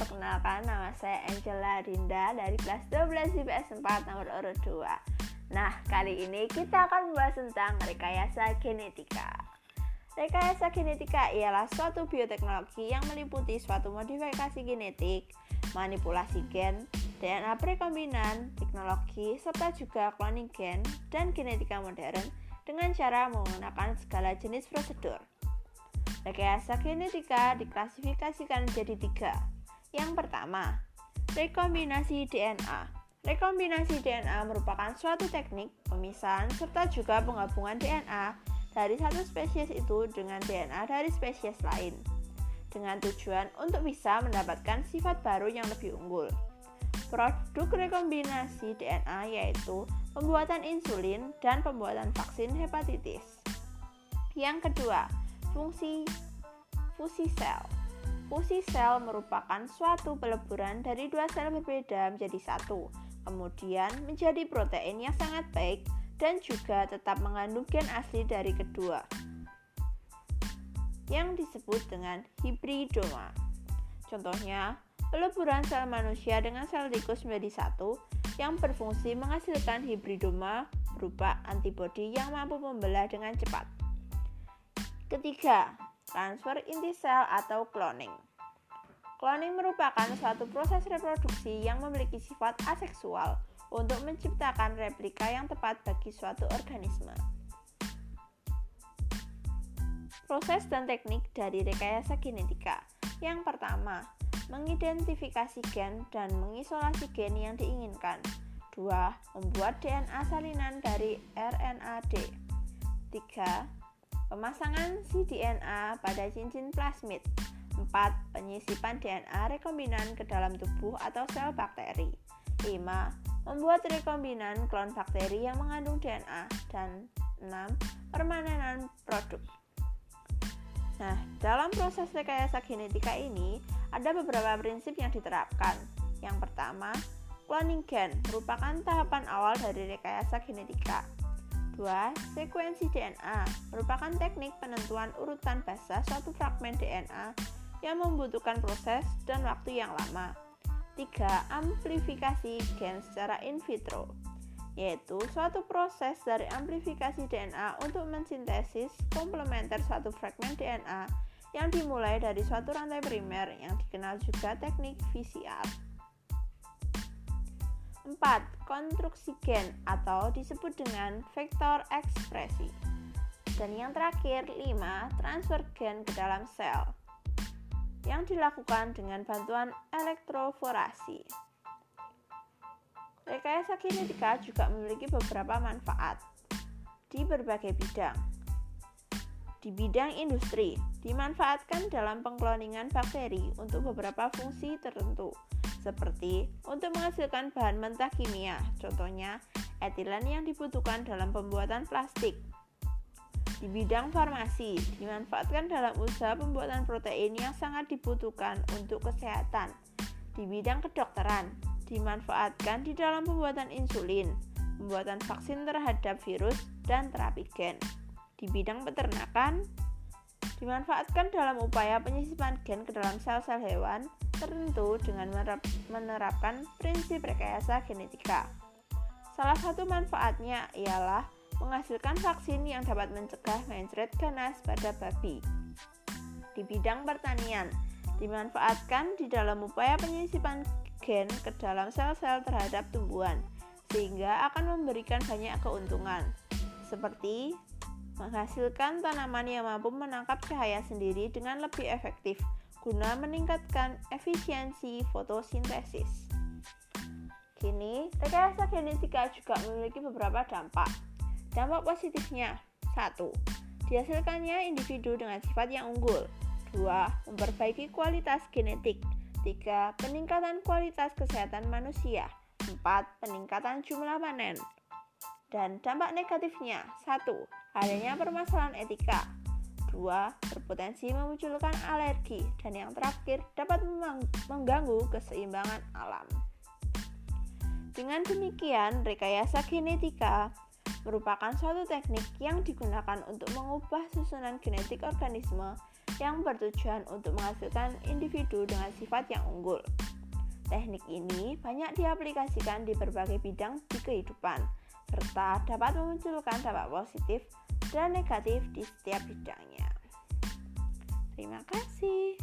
Perkenalkan, nama saya Angela Rinda dari kelas 12 IPS 4 nomor urut 2 Nah, kali ini kita akan membahas tentang rekayasa genetika Rekayasa genetika ialah suatu bioteknologi yang meliputi suatu modifikasi genetik, manipulasi gen, DNA prekombinan, teknologi, serta juga cloning gen dan genetika modern dengan cara menggunakan segala jenis prosedur. Rekayasa genetika diklasifikasikan menjadi tiga. Yang pertama, rekombinasi DNA. Rekombinasi DNA merupakan suatu teknik pemisahan serta juga penggabungan DNA dari satu spesies itu dengan DNA dari spesies lain dengan tujuan untuk bisa mendapatkan sifat baru yang lebih unggul. Produk rekombinasi DNA yaitu pembuatan insulin dan pembuatan vaksin hepatitis. Yang kedua, Fungsi fusi sel Fusi sel merupakan suatu peleburan dari dua sel berbeda menjadi satu, kemudian menjadi protein yang sangat baik dan juga tetap mengandung gen asli dari kedua, yang disebut dengan hibridoma. Contohnya, peleburan sel manusia dengan sel tikus menjadi satu yang berfungsi menghasilkan hibridoma berupa antibodi yang mampu membelah dengan cepat. Ketiga, transfer inti sel atau cloning. Cloning merupakan suatu proses reproduksi yang memiliki sifat aseksual untuk menciptakan replika yang tepat bagi suatu organisme. Proses dan teknik dari rekayasa genetika. Yang pertama, mengidentifikasi gen dan mengisolasi gen yang diinginkan. Dua, membuat DNA salinan dari RNA-D. Tiga, Pemasangan cDNA pada cincin plasmid. 4. Penyisipan DNA rekombinan ke dalam tubuh atau sel bakteri. 5. Membuat rekombinan klon bakteri yang mengandung DNA dan 6. Permanenan produk. Nah, dalam proses rekayasa genetika ini ada beberapa prinsip yang diterapkan. Yang pertama, cloning gen merupakan tahapan awal dari rekayasa genetika. 2. Sekuensi DNA merupakan teknik penentuan urutan basa suatu fragmen DNA yang membutuhkan proses dan waktu yang lama. 3. Amplifikasi gen secara in vitro yaitu suatu proses dari amplifikasi DNA untuk mensintesis komplementer suatu fragmen DNA yang dimulai dari suatu rantai primer yang dikenal juga teknik VCR. 4. Konstruksi gen atau disebut dengan vektor ekspresi. Dan yang terakhir, 5. Transfer gen ke dalam sel yang dilakukan dengan bantuan elektroforasi. Rekayasa genetika juga memiliki beberapa manfaat di berbagai bidang. Di bidang industri, dimanfaatkan dalam pengkloningan bakteri untuk beberapa fungsi tertentu, seperti untuk menghasilkan bahan mentah kimia, contohnya etilen yang dibutuhkan dalam pembuatan plastik. Di bidang farmasi, dimanfaatkan dalam usaha pembuatan protein yang sangat dibutuhkan untuk kesehatan. Di bidang kedokteran, dimanfaatkan di dalam pembuatan insulin, pembuatan vaksin terhadap virus, dan terapi gen. Di bidang peternakan, dimanfaatkan dalam upaya penyisipan gen ke dalam sel-sel hewan tertentu dengan menerapkan prinsip rekayasa genetika. Salah satu manfaatnya ialah menghasilkan vaksin yang dapat mencegah mencret ganas pada babi. Di bidang pertanian, dimanfaatkan di dalam upaya penyisipan gen ke dalam sel-sel terhadap tumbuhan, sehingga akan memberikan banyak keuntungan, seperti menghasilkan tanaman yang mampu menangkap cahaya sendiri dengan lebih efektif guna meningkatkan efisiensi fotosintesis. Kini, rekayasa genetika juga memiliki beberapa dampak. Dampak positifnya 1. Dihasilkannya individu dengan sifat yang unggul 2. Memperbaiki kualitas genetik 3. Peningkatan kualitas kesehatan manusia 4. Peningkatan jumlah panen Dan dampak negatifnya 1. Adanya permasalahan etika 2. Berpotensi memunculkan alergi dan yang terakhir dapat mengganggu keseimbangan alam. Dengan demikian, rekayasa genetika merupakan suatu teknik yang digunakan untuk mengubah susunan genetik organisme yang bertujuan untuk menghasilkan individu dengan sifat yang unggul. Teknik ini banyak diaplikasikan di berbagai bidang di kehidupan, serta dapat memunculkan dampak positif dan negatif di setiap bidangnya. Terima kasih.